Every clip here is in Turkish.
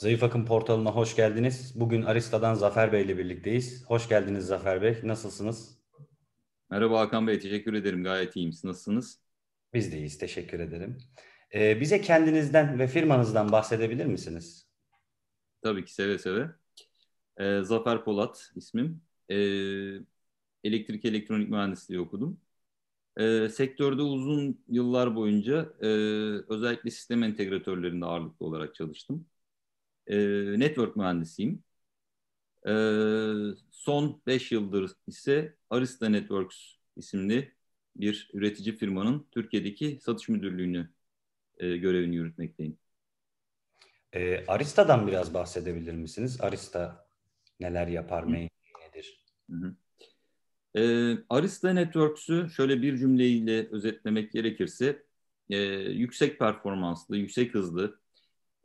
Zayıf Akım portalına hoş geldiniz. Bugün Arista'dan Zafer Bey ile birlikteyiz. Hoş geldiniz Zafer Bey. Nasılsınız? Merhaba Hakan Bey, teşekkür ederim. Gayet iyiyim. Siz nasılsınız? Biz de iyiyiz, teşekkür ederim. Ee, bize kendinizden ve firmanızdan bahsedebilir misiniz? Tabii ki seve seve. Ee, Zafer Polat ismim. Ee, elektrik elektronik mühendisliği okudum. Ee, sektörde uzun yıllar boyunca e, özellikle sistem entegratörlerinde ağırlıklı olarak çalıştım. Ee, network mühendisiyim. Ee, son 5 yıldır ise Arista Networks isimli bir üretici firmanın Türkiye'deki satış müdürlüğünü e, görevini yürütmekteyim. E, Arista'dan biraz bahsedebilir misiniz? Arista neler yapar, Hı. nedir? Hı hı. E, Arista Networks'ü şöyle bir cümleyle özetlemek gerekirse e, yüksek performanslı, yüksek hızlı,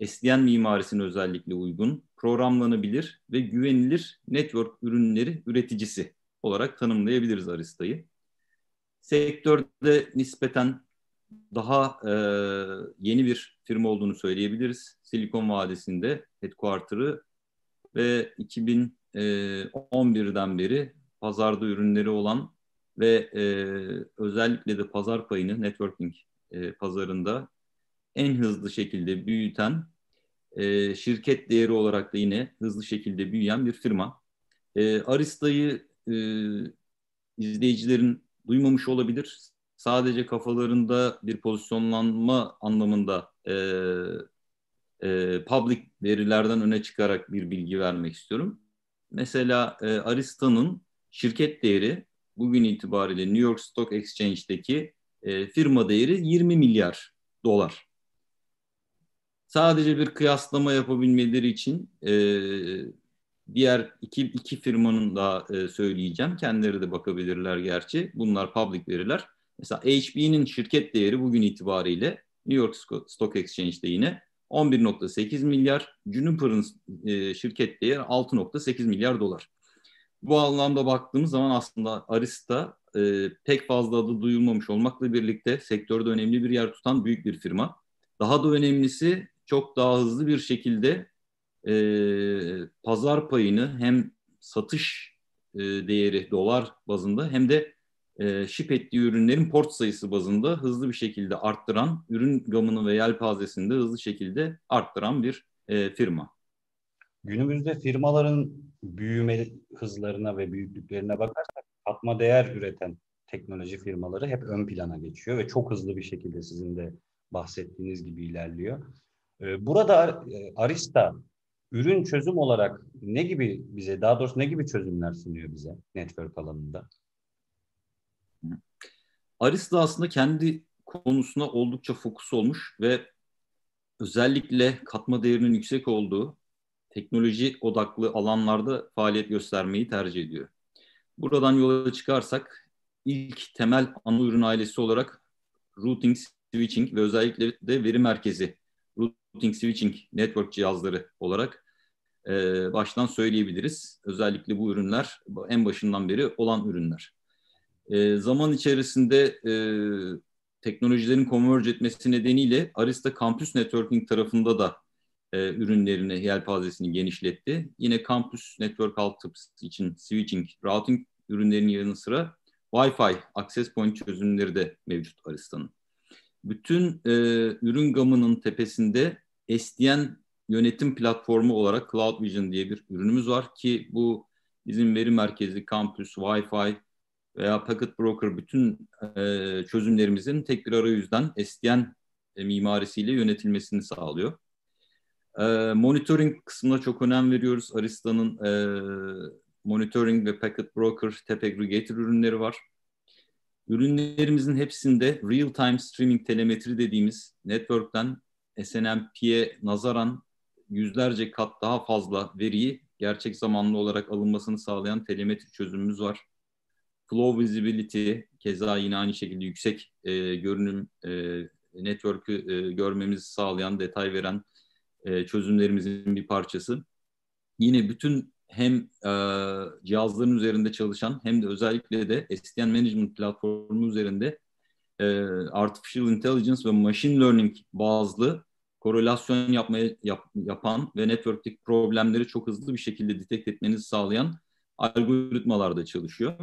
SDN mimarisine özellikle uygun, programlanabilir ve güvenilir network ürünleri üreticisi olarak tanımlayabiliriz Arista'yı. Sektörde nispeten daha e, yeni bir firma olduğunu söyleyebiliriz. Silikon Vadisi'nde headquarter'ı ve 2011'den beri pazarda ürünleri olan ve e, özellikle de pazar payını networking e, pazarında en hızlı şekilde büyüten e, şirket değeri olarak da yine hızlı şekilde büyüyen bir firma. E, Arista'yı e, izleyicilerin duymamış olabilir. Sadece kafalarında bir pozisyonlanma anlamında e, e, public verilerden öne çıkarak bir bilgi vermek istiyorum. Mesela e, Arista'nın şirket değeri bugün itibariyle New York Stock Exchange'deki e, firma değeri 20 milyar dolar. Sadece bir kıyaslama yapabilmeleri için e, diğer iki, iki firmanın da e, söyleyeceğim. Kendileri de bakabilirler gerçi. Bunlar public veriler. Mesela HP'nin şirket değeri bugün itibariyle New York Stock Exchange'de yine 11.8 milyar. Juniper'ın e, şirket değeri 6.8 milyar dolar. Bu anlamda baktığımız zaman aslında Arista e, pek fazla adı duyulmamış olmakla birlikte sektörde önemli bir yer tutan büyük bir firma. Daha da önemlisi çok daha hızlı bir şekilde e, pazar payını hem satış e, değeri dolar bazında hem de e, ship ettiği ürünlerin port sayısı bazında hızlı bir şekilde arttıran, ürün gamını ve yelpazesini de hızlı şekilde arttıran bir e, firma. Günümüzde firmaların büyüme hızlarına ve büyüklüklerine bakarsak katma değer üreten teknoloji firmaları hep ön plana geçiyor ve çok hızlı bir şekilde sizin de bahsettiğiniz gibi ilerliyor. Ee, burada e, Arista ürün çözüm olarak ne gibi bize, daha doğrusu ne gibi çözümler sunuyor bize network alanında? Arista aslında kendi konusuna oldukça fokus olmuş ve özellikle katma değerinin yüksek olduğu teknoloji odaklı alanlarda faaliyet göstermeyi tercih ediyor. Buradan yola çıkarsak ilk temel ana ürün ailesi olarak routing, switching ve özellikle de veri merkezi routing, switching, network cihazları olarak e, baştan söyleyebiliriz. Özellikle bu ürünler en başından beri olan ürünler. E, zaman içerisinde e, teknolojilerin converge etmesi nedeniyle Arista Campus Networking tarafında da e, ürünlerini, yelpazesini genişletti. Yine Campus Network altyapısı için switching, routing ürünlerinin yanı sıra Wi-Fi access point çözümleri de mevcut Arista'nın. Bütün e, ürün gamının tepesinde SDN yönetim platformu olarak Cloud Vision diye bir ürünümüz var ki bu bizim veri merkezi, kampüs, Wi-Fi veya Packet Broker bütün e, çözümlerimizin tek bir arayüzden SDN e, mimarisiyle yönetilmesini sağlıyor. E, monitoring kısmına çok önem veriyoruz. Arista'nın e, monitoring ve Packet Broker, Tap Aggregator ürünleri var. Ürünlerimizin hepsinde real-time streaming telemetri dediğimiz network'ten SNMP'ye nazaran yüzlerce kat daha fazla veriyi gerçek zamanlı olarak alınmasını sağlayan telemetri çözümümüz var. Flow Visibility keza yine aynı şekilde yüksek e, görünüm e, network'ü e, görmemizi sağlayan, detay veren e, çözümlerimizin bir parçası. Yine bütün hem e, cihazların üzerinde çalışan hem de özellikle de SDN Management platformu üzerinde e, Artificial Intelligence ve Machine Learning bazlı korelasyon yapmaya yap, yapan ve network'teki problemleri çok hızlı bir şekilde detect etmenizi sağlayan algoritmalarda çalışıyor.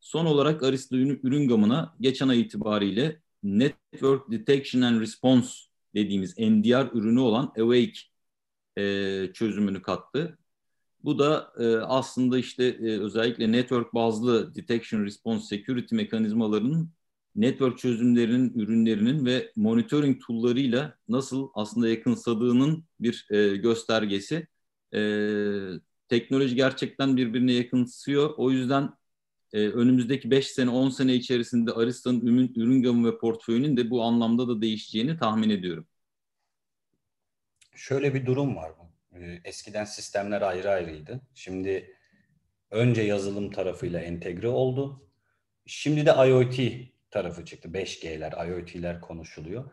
Son olarak Arista ürün gamına geçen ay itibariyle Network Detection and Response dediğimiz NDR ürünü olan Awake e, çözümünü kattı. Bu da e, aslında işte e, özellikle network bazlı detection response security mekanizmalarının network çözümlerinin, ürünlerinin ve monitoring tool'larıyla nasıl aslında yakınsadığının bir e, göstergesi. E, teknoloji gerçekten birbirine yakınsıyor. O yüzden e, önümüzdeki 5 sene, 10 sene içerisinde Arista'nın ürün, ürün gamı ve portföyünün de bu anlamda da değişeceğini tahmin ediyorum. Şöyle bir durum var. Ee, eskiden sistemler ayrı ayrıydı. Şimdi önce yazılım tarafıyla entegre oldu. Şimdi de IoT tarafı çıktı. 5G'ler, IoT'ler konuşuluyor.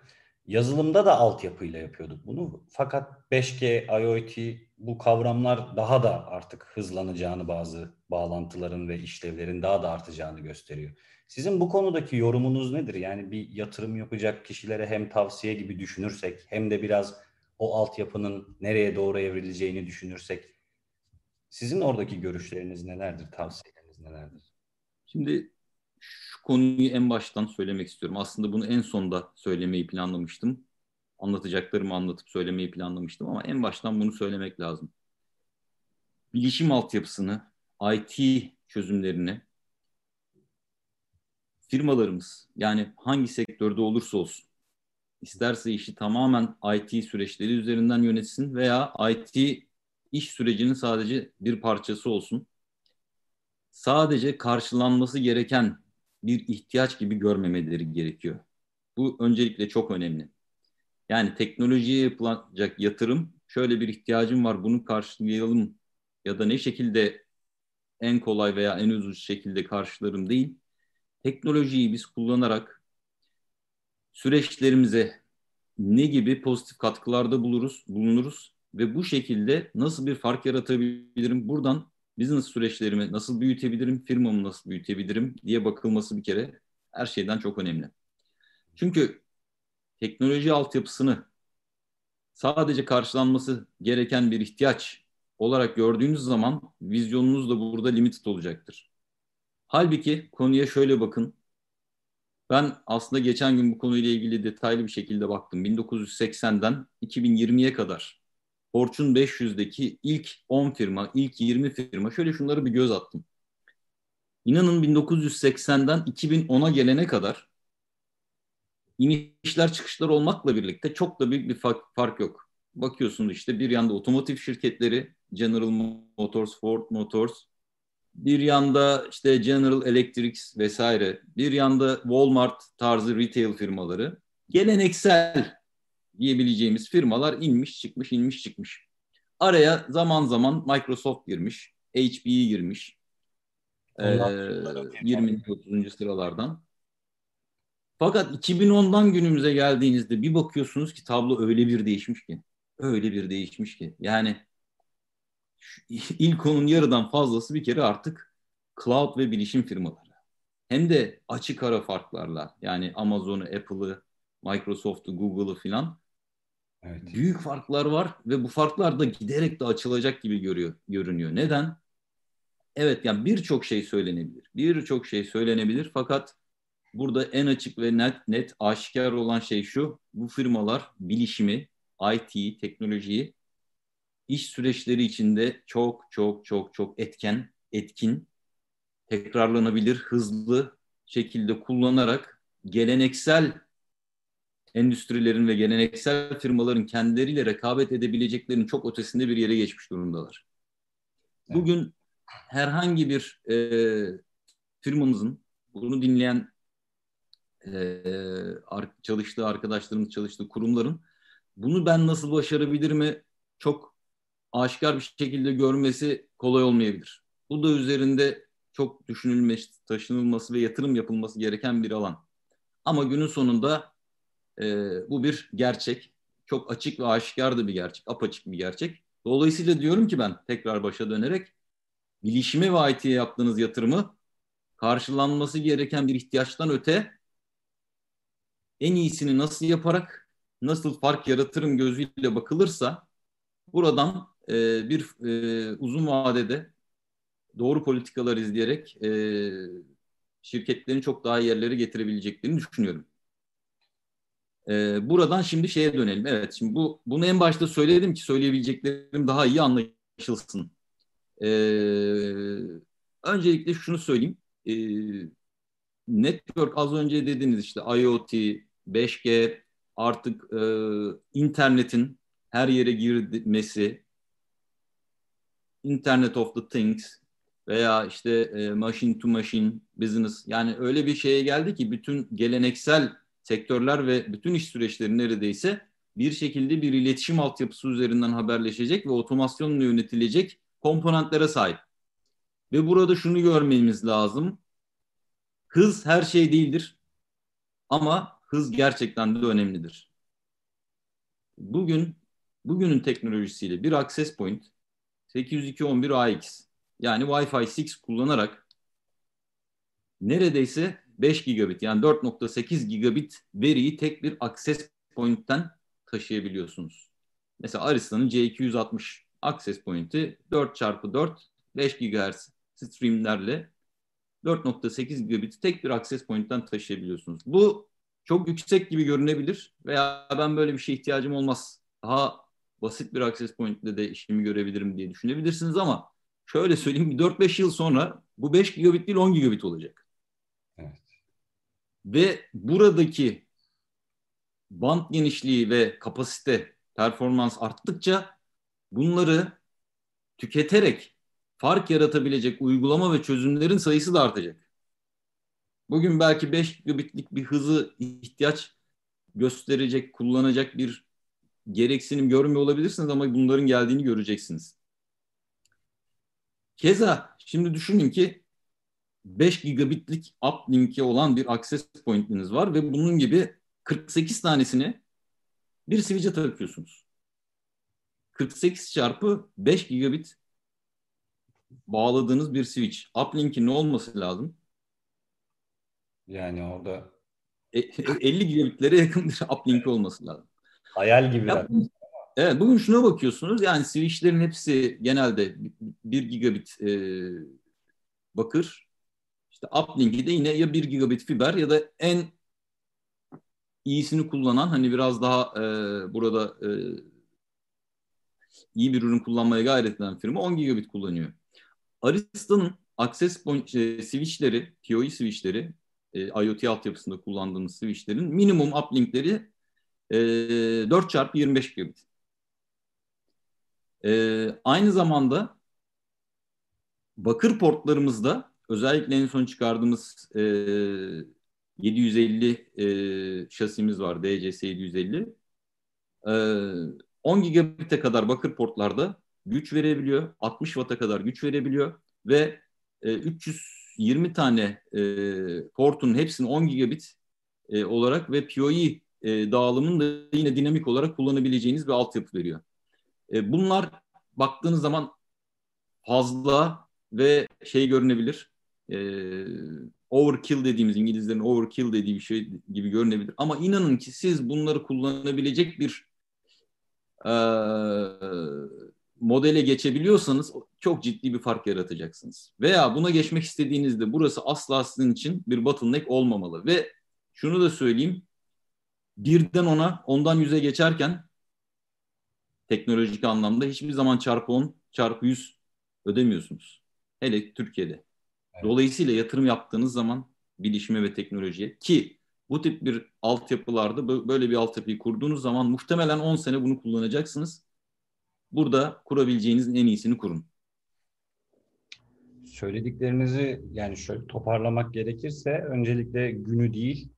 Yazılımda da altyapıyla yapıyorduk bunu. Fakat 5G, IoT bu kavramlar daha da artık hızlanacağını bazı bağlantıların ve işlevlerin daha da artacağını gösteriyor. Sizin bu konudaki yorumunuz nedir? Yani bir yatırım yapacak kişilere hem tavsiye gibi düşünürsek hem de biraz o altyapının nereye doğru evrileceğini düşünürsek sizin oradaki görüşleriniz nelerdir, tavsiyeleriniz nelerdir? Şimdi şu konuyu en baştan söylemek istiyorum. Aslında bunu en sonda söylemeyi planlamıştım. Anlatacaklarımı anlatıp söylemeyi planlamıştım ama en baştan bunu söylemek lazım. Bilişim altyapısını, IT çözümlerini firmalarımız yani hangi sektörde olursa olsun isterse işi tamamen IT süreçleri üzerinden yönetsin veya IT iş sürecinin sadece bir parçası olsun. Sadece karşılanması gereken bir ihtiyaç gibi görmemeleri gerekiyor. Bu öncelikle çok önemli. Yani teknolojiye yapılacak yatırım şöyle bir ihtiyacım var bunu karşılayalım ya da ne şekilde en kolay veya en ucuz şekilde karşılarım değil. Teknolojiyi biz kullanarak süreçlerimize ne gibi pozitif katkılarda buluruz, bulunuruz ve bu şekilde nasıl bir fark yaratabilirim? Buradan business süreçlerimi nasıl büyütebilirim, firmamı nasıl büyütebilirim diye bakılması bir kere her şeyden çok önemli. Çünkü teknoloji altyapısını sadece karşılanması gereken bir ihtiyaç olarak gördüğünüz zaman vizyonunuz da burada limited olacaktır. Halbuki konuya şöyle bakın. Ben aslında geçen gün bu konuyla ilgili detaylı bir şekilde baktım. 1980'den 2020'ye kadar Fortune 500'deki ilk 10 firma, ilk 20 firma şöyle şunları bir göz attım. İnanın 1980'den 2010'a gelene kadar inişler çıkışlar olmakla birlikte çok da büyük bir fark yok. Bakıyorsunuz işte bir yanda otomotiv şirketleri General Motors, Ford Motors, bir yanda işte General Electric vesaire, bir yanda Walmart tarzı retail firmaları, geleneksel diyebileceğimiz firmalar inmiş çıkmış inmiş çıkmış. Araya zaman zaman Microsoft girmiş, HP girmiş. Ee, 20. 30. sıralardan. Fakat 2010'dan günümüze geldiğinizde bir bakıyorsunuz ki tablo öyle bir değişmiş ki. Öyle bir değişmiş ki. Yani ilk onun yarıdan fazlası bir kere artık cloud ve bilişim firmaları. Hem de açık ara farklarla yani Amazon'u, Apple'ı, Microsoft'u, Google'ı filan evet. büyük farklar var ve bu farklar da giderek de açılacak gibi görüyor, görünüyor. Neden? Evet yani birçok şey söylenebilir. Birçok şey söylenebilir fakat burada en açık ve net net aşikar olan şey şu. Bu firmalar bilişimi, IT, teknolojiyi iş süreçleri içinde çok çok çok çok etken, etkin, tekrarlanabilir, hızlı şekilde kullanarak geleneksel endüstrilerin ve geleneksel firmaların kendileriyle rekabet edebileceklerinin çok ötesinde bir yere geçmiş durumdalar. Bugün herhangi bir e, firmamızın bunu dinleyen e, çalıştığı arkadaşlarımız çalıştığı kurumların bunu ben nasıl başarabilir mi çok aşikar bir şekilde görmesi kolay olmayabilir. Bu da üzerinde çok düşünülmesi, taşınılması ve yatırım yapılması gereken bir alan. Ama günün sonunda e, bu bir gerçek. Çok açık ve aşikar da bir gerçek, apaçık bir gerçek. Dolayısıyla diyorum ki ben tekrar başa dönerek bilişime ve IT'ye yaptığınız yatırımı karşılanması gereken bir ihtiyaçtan öte en iyisini nasıl yaparak nasıl fark yaratırım gözüyle bakılırsa buradan e, bir e, uzun vadede doğru politikalar izleyerek e, şirketlerin çok daha yerlere getirebileceklerini düşünüyorum. E, buradan şimdi şeye dönelim. Evet, şimdi bu bunu en başta söyledim ki söyleyebileceklerim daha iyi anlaşılsın. E, öncelikle şunu söyleyeyim. E, network az önce dediğiniz işte IoT, 5G, artık e, internetin her yere girmesi, Internet of the Things veya işte e, machine to machine business yani öyle bir şeye geldi ki bütün geleneksel sektörler ve bütün iş süreçleri neredeyse bir şekilde bir iletişim altyapısı üzerinden haberleşecek ve otomasyonla yönetilecek komponentlere sahip. Ve burada şunu görmemiz lazım. Hız her şey değildir. Ama hız gerçekten de önemlidir. Bugün bugünün teknolojisiyle bir access point 802.11ax yani Wi-Fi 6 kullanarak neredeyse 5 gigabit yani 4.8 gigabit veriyi tek bir access point'ten taşıyabiliyorsunuz. Mesela Arista'nın C260 access point'i 4 çarpı 4 5 GHz streamlerle 4.8 gigabit tek bir access point'ten taşıyabiliyorsunuz. Bu çok yüksek gibi görünebilir veya ben böyle bir şeye ihtiyacım olmaz. Daha basit bir access point ile de işimi görebilirim diye düşünebilirsiniz ama şöyle söyleyeyim 4-5 yıl sonra bu 5 gigabit değil 10 gigabit olacak. Evet. Ve buradaki band genişliği ve kapasite performans arttıkça bunları tüketerek fark yaratabilecek uygulama ve çözümlerin sayısı da artacak. Bugün belki 5 gigabitlik bir hızı ihtiyaç gösterecek, kullanacak bir gereksinim görmüyor olabilirsiniz ama bunların geldiğini göreceksiniz. Keza şimdi düşünün ki 5 gigabitlik uplink'e olan bir access point'iniz var ve bunun gibi 48 tanesini bir switch'e takıyorsunuz. 48 çarpı 5 gigabit bağladığınız bir switch. Uplink'in ne olması lazım? Yani orada 50 e, gigabitlere yakın bir uplink olması lazım. Hayal gibi. Ya, evet bugün şuna bakıyorsunuz yani switchlerin hepsi genelde 1 gigabit e, bakır. İşte uplink'i de yine ya 1 gigabit fiber ya da en iyisini kullanan hani biraz daha e, burada e, iyi bir ürün kullanmaya gayret eden firma 10 gigabit kullanıyor. Arista'nın access point, e, switchleri, PoE switchleri, e, IoT altyapısında kullandığımız switchlerin minimum uplinkleri e, 4 çarpı 25 gigabit. E, aynı zamanda bakır portlarımızda özellikle en son çıkardığımız e, 750 e, şasimiz var DCS 750. E, 10 gigabit'e kadar bakır portlarda güç verebiliyor. 60 Watt'a kadar güç verebiliyor ve e, 320 tane e, portun hepsini 10 gigabit e, olarak ve PoE e, dağılımını da yine dinamik olarak kullanabileceğiniz bir altyapı veriyor. E, bunlar baktığınız zaman fazla ve şey görünebilir. E, overkill dediğimiz İngilizlerin overkill dediği bir şey gibi görünebilir. Ama inanın ki siz bunları kullanabilecek bir e, modele geçebiliyorsanız çok ciddi bir fark yaratacaksınız. Veya buna geçmek istediğinizde burası asla sizin için bir bottleneck olmamalı. Ve şunu da söyleyeyim, birden ona, ondan yüze geçerken teknolojik anlamda hiçbir zaman çarpı 10, çarpı 100 ödemiyorsunuz. Hele Türkiye'de. Evet. Dolayısıyla yatırım yaptığınız zaman bilişime ve teknolojiye ki bu tip bir altyapılarda böyle bir altyapıyı kurduğunuz zaman muhtemelen 10 sene bunu kullanacaksınız. Burada kurabileceğiniz en iyisini kurun. Söylediklerinizi yani şöyle toparlamak gerekirse öncelikle günü değil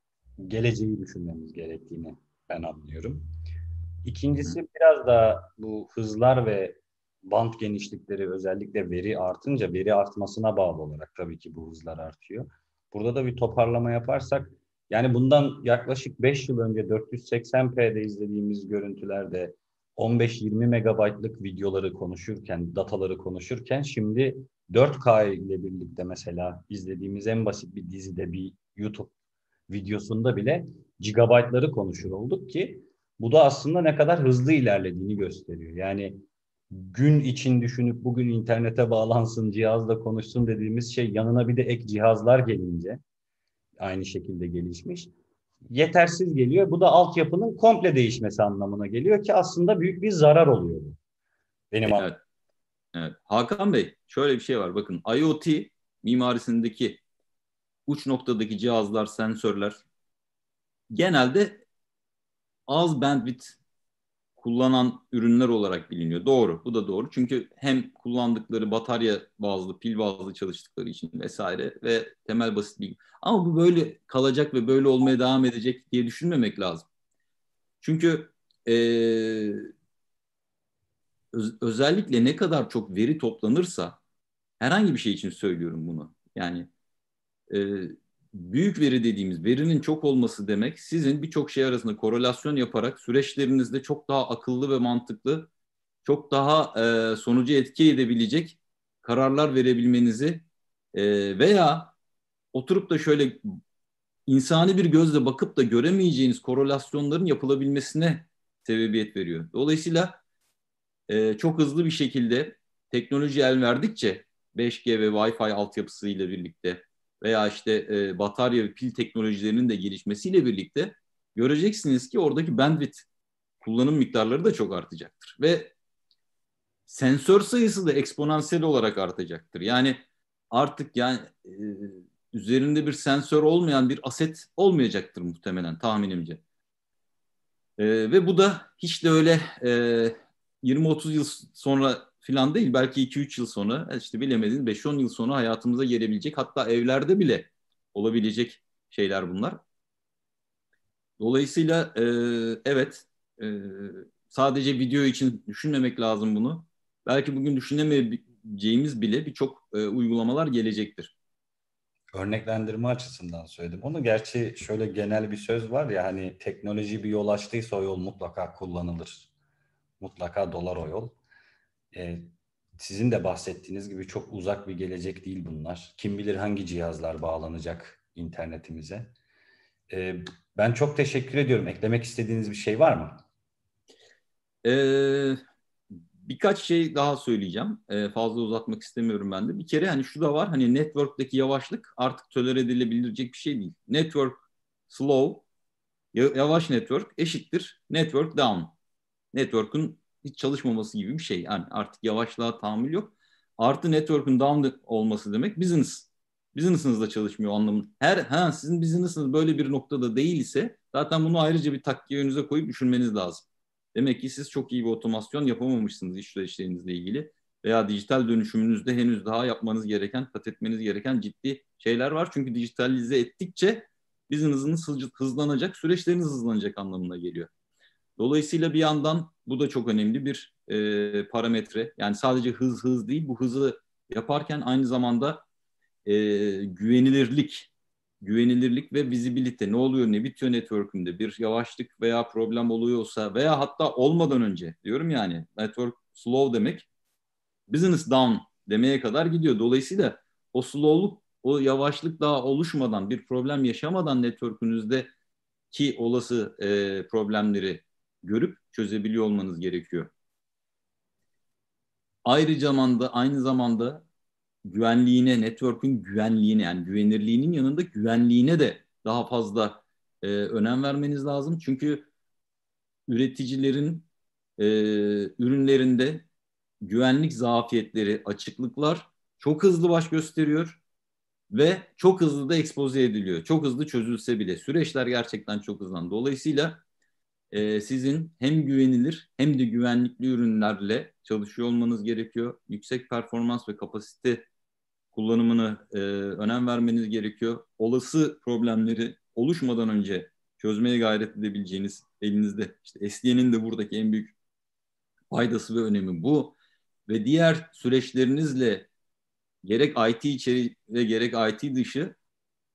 geleceği düşünmemiz gerektiğini ben anlıyorum. İkincisi Hı. biraz da bu hızlar ve bant genişlikleri özellikle veri artınca veri artmasına bağlı olarak tabii ki bu hızlar artıyor. Burada da bir toparlama yaparsak yani bundan yaklaşık 5 yıl önce 480p'de izlediğimiz görüntülerde 15-20 megabaytlık videoları konuşurken, dataları konuşurken şimdi 4K ile birlikte mesela izlediğimiz en basit bir dizide bir YouTube videosunda bile gigabaytları konuşur olduk ki Bu da aslında ne kadar hızlı ilerlediğini gösteriyor. Yani gün için düşünüp bugün internete bağlansın, cihazla konuşsun dediğimiz şey yanına bir de ek cihazlar gelince aynı şekilde gelişmiş. Yetersiz geliyor. Bu da altyapının komple değişmesi anlamına geliyor ki aslında büyük bir zarar oluyor. Benim evet. evet. Hakan Bey şöyle bir şey var. Bakın IoT mimarisindeki uç noktadaki cihazlar, sensörler genelde az bandwidth kullanan ürünler olarak biliniyor. Doğru, bu da doğru. Çünkü hem kullandıkları batarya bazlı, pil bazlı çalıştıkları için vesaire ve temel basit bilgi. Ama bu böyle kalacak ve böyle olmaya devam edecek diye düşünmemek lazım. Çünkü e, öz, özellikle ne kadar çok veri toplanırsa herhangi bir şey için söylüyorum bunu. Yani e, büyük veri dediğimiz verinin çok olması demek sizin birçok şey arasında korelasyon yaparak süreçlerinizde çok daha akıllı ve mantıklı, çok daha e, sonucu etki edebilecek kararlar verebilmenizi e, veya oturup da şöyle insani bir gözle bakıp da göremeyeceğiniz korelasyonların yapılabilmesine sebebiyet veriyor. Dolayısıyla e, çok hızlı bir şekilde teknoloji el verdikçe 5G ve Wi-Fi altyapısıyla birlikte veya işte e, batarya ve pil teknolojilerinin de gelişmesiyle birlikte göreceksiniz ki oradaki bandwidth kullanım miktarları da çok artacaktır. Ve sensör sayısı da eksponansiyel olarak artacaktır. Yani artık yani e, üzerinde bir sensör olmayan bir aset olmayacaktır muhtemelen tahminimce. E, ve bu da hiç de öyle e, 20-30 yıl sonra falan değil. Belki 2-3 yıl sonra işte bilemedin 5-10 yıl sonra hayatımıza gelebilecek hatta evlerde bile olabilecek şeyler bunlar. Dolayısıyla e, evet e, sadece video için düşünmemek lazım bunu. Belki bugün düşünemeyeceğimiz bile birçok e, uygulamalar gelecektir. Örneklendirme açısından söyledim. Onu gerçi şöyle genel bir söz var ya hani teknoloji bir yol açtıysa o yol mutlaka kullanılır. Mutlaka dolar o yol. E, sizin de bahsettiğiniz gibi çok uzak bir gelecek değil bunlar. Kim bilir hangi cihazlar bağlanacak internetimize. E, ben çok teşekkür ediyorum. Eklemek istediğiniz bir şey var mı? Ee, birkaç şey daha söyleyeceğim. Ee, fazla uzatmak istemiyorum ben de. Bir kere hani şu da var. Hani network'taki yavaşlık artık tolere edilebilecek bir şey değil. Network slow, yavaş network eşittir network down. Network'ün hiç çalışmaması gibi bir şey. Yani artık yavaşlığa tahammül yok. Artı network'ün down olması demek business. Business'ınız çalışmıyor anlamında. Her ha sizin business'ınız böyle bir noktada değil ise zaten bunu ayrıca bir takviye önünüze koyup düşünmeniz lazım. Demek ki siz çok iyi bir otomasyon yapamamışsınız iş süreçlerinizle ilgili veya dijital dönüşümünüzde henüz daha yapmanız gereken, kat etmeniz gereken ciddi şeyler var. Çünkü dijitalize ettikçe business'ınız hızlanacak, süreçleriniz hızlanacak anlamına geliyor. Dolayısıyla bir yandan bu da çok önemli bir e, parametre. Yani sadece hız hız değil, bu hızı yaparken aynı zamanda e, güvenilirlik, güvenilirlik ve vizibilite ne oluyor ne bitiyor network'ümde bir yavaşlık veya problem oluyorsa veya hatta olmadan önce diyorum yani network slow demek business down demeye kadar gidiyor. Dolayısıyla o slowluk, o yavaşlık daha oluşmadan, bir problem yaşamadan network'ünüzde ki olası e, problemleri görüp çözebiliyor olmanız gerekiyor. Ayrıca zamanda aynı zamanda güvenliğine, network'ün güvenliğine yani güvenirliğinin yanında güvenliğine de daha fazla e, önem vermeniz lazım. Çünkü üreticilerin e, ürünlerinde güvenlik zafiyetleri, açıklıklar çok hızlı baş gösteriyor ve çok hızlı da ekspoze ediliyor. Çok hızlı çözülse bile süreçler gerçekten çok hızlan. Dolayısıyla e, sizin hem güvenilir hem de güvenlikli ürünlerle çalışıyor olmanız gerekiyor. Yüksek performans ve kapasite kullanımını e, önem vermeniz gerekiyor. Olası problemleri oluşmadan önce çözmeye gayret edebileceğiniz elinizde. İşte SDN'in de buradaki en büyük faydası ve önemi bu. Ve diğer süreçlerinizle gerek IT içeri ve gerek IT dışı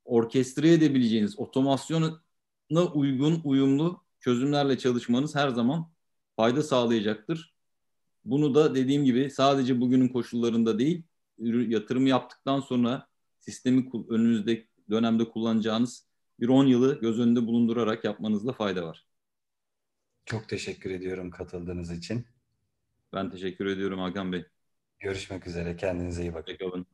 orkestre edebileceğiniz otomasyona uygun, uyumlu çözümlerle çalışmanız her zaman fayda sağlayacaktır. Bunu da dediğim gibi sadece bugünün koşullarında değil, yatırım yaptıktan sonra sistemi önünüzde dönemde kullanacağınız bir 10 yılı göz önünde bulundurarak yapmanızda fayda var. Çok teşekkür ediyorum katıldığınız için. Ben teşekkür ediyorum Hakan Bey. Görüşmek üzere. Kendinize iyi bakın. Hoşçakalın.